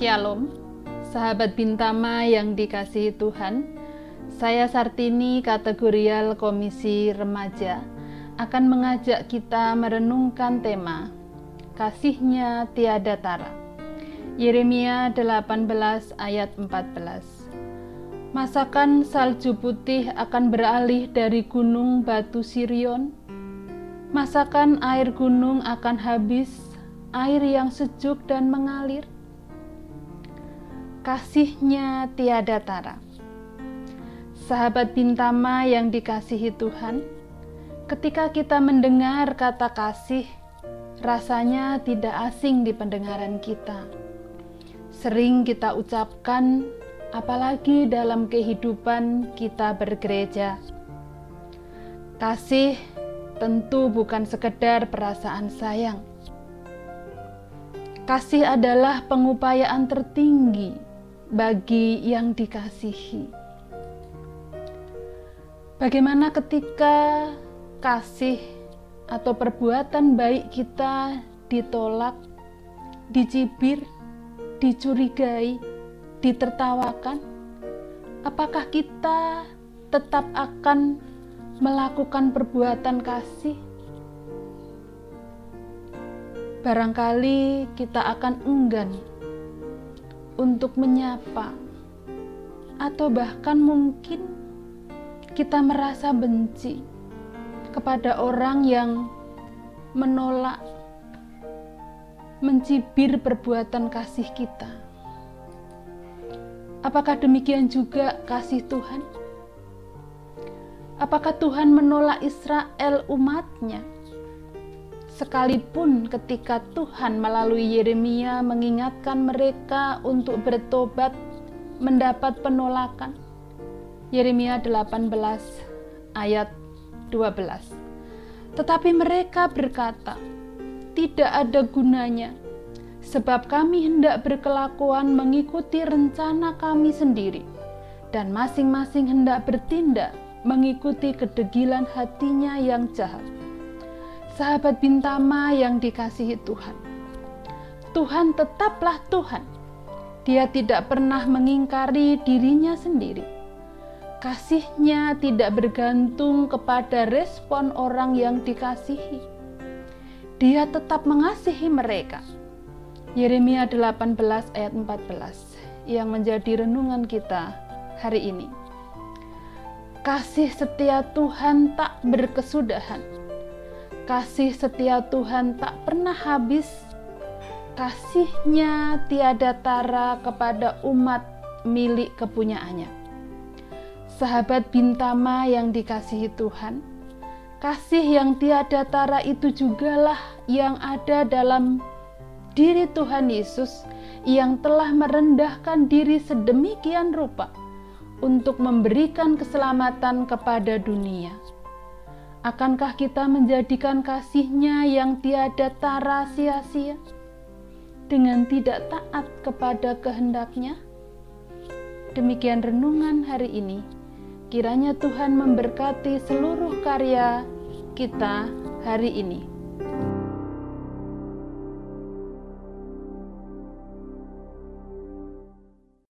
Shalom, sahabat Bintama yang dikasihi Tuhan. Saya Sartini, kategorial Komisi Remaja, akan mengajak kita merenungkan tema Kasihnya Tiada Tara. Yeremia 18 ayat 14. Masakan salju putih akan beralih dari gunung batu Sirion? Masakan air gunung akan habis, air yang sejuk dan mengalir? Kasihnya tiada tara. Sahabat Bintama yang dikasihi Tuhan, ketika kita mendengar kata kasih, rasanya tidak asing di pendengaran kita. Sering kita ucapkan, apalagi dalam kehidupan kita bergereja. Kasih tentu bukan sekedar perasaan sayang. Kasih adalah pengupayaan tertinggi bagi yang dikasihi. Bagaimana ketika kasih atau perbuatan baik kita ditolak, dicibir, dicurigai, ditertawakan? Apakah kita tetap akan melakukan perbuatan kasih? Barangkali kita akan enggan untuk menyapa, atau bahkan mungkin kita merasa benci kepada orang yang menolak, mencibir perbuatan kasih kita. Apakah demikian juga kasih Tuhan? Apakah Tuhan menolak Israel umatnya? Sekalipun ketika Tuhan melalui Yeremia mengingatkan mereka untuk bertobat mendapat penolakan. Yeremia 18 ayat 12. Tetapi mereka berkata, tidak ada gunanya sebab kami hendak berkelakuan mengikuti rencana kami sendiri dan masing-masing hendak bertindak mengikuti kedegilan hatinya yang jahat sahabat Bintama yang dikasihi Tuhan. Tuhan tetaplah Tuhan. Dia tidak pernah mengingkari dirinya sendiri. Kasihnya tidak bergantung kepada respon orang yang dikasihi. Dia tetap mengasihi mereka. Yeremia 18 ayat 14 yang menjadi renungan kita hari ini. Kasih setia Tuhan tak berkesudahan Kasih setia Tuhan tak pernah habis. Kasihnya tiada tara kepada umat milik kepunyaannya. Sahabat Bintama yang dikasihi Tuhan, kasih yang tiada tara itu jugalah yang ada dalam diri Tuhan Yesus yang telah merendahkan diri sedemikian rupa untuk memberikan keselamatan kepada dunia. Akankah kita menjadikan kasihnya yang tiada tara sia-sia dengan tidak taat kepada kehendaknya? Demikian renungan hari ini. Kiranya Tuhan memberkati seluruh karya kita hari ini.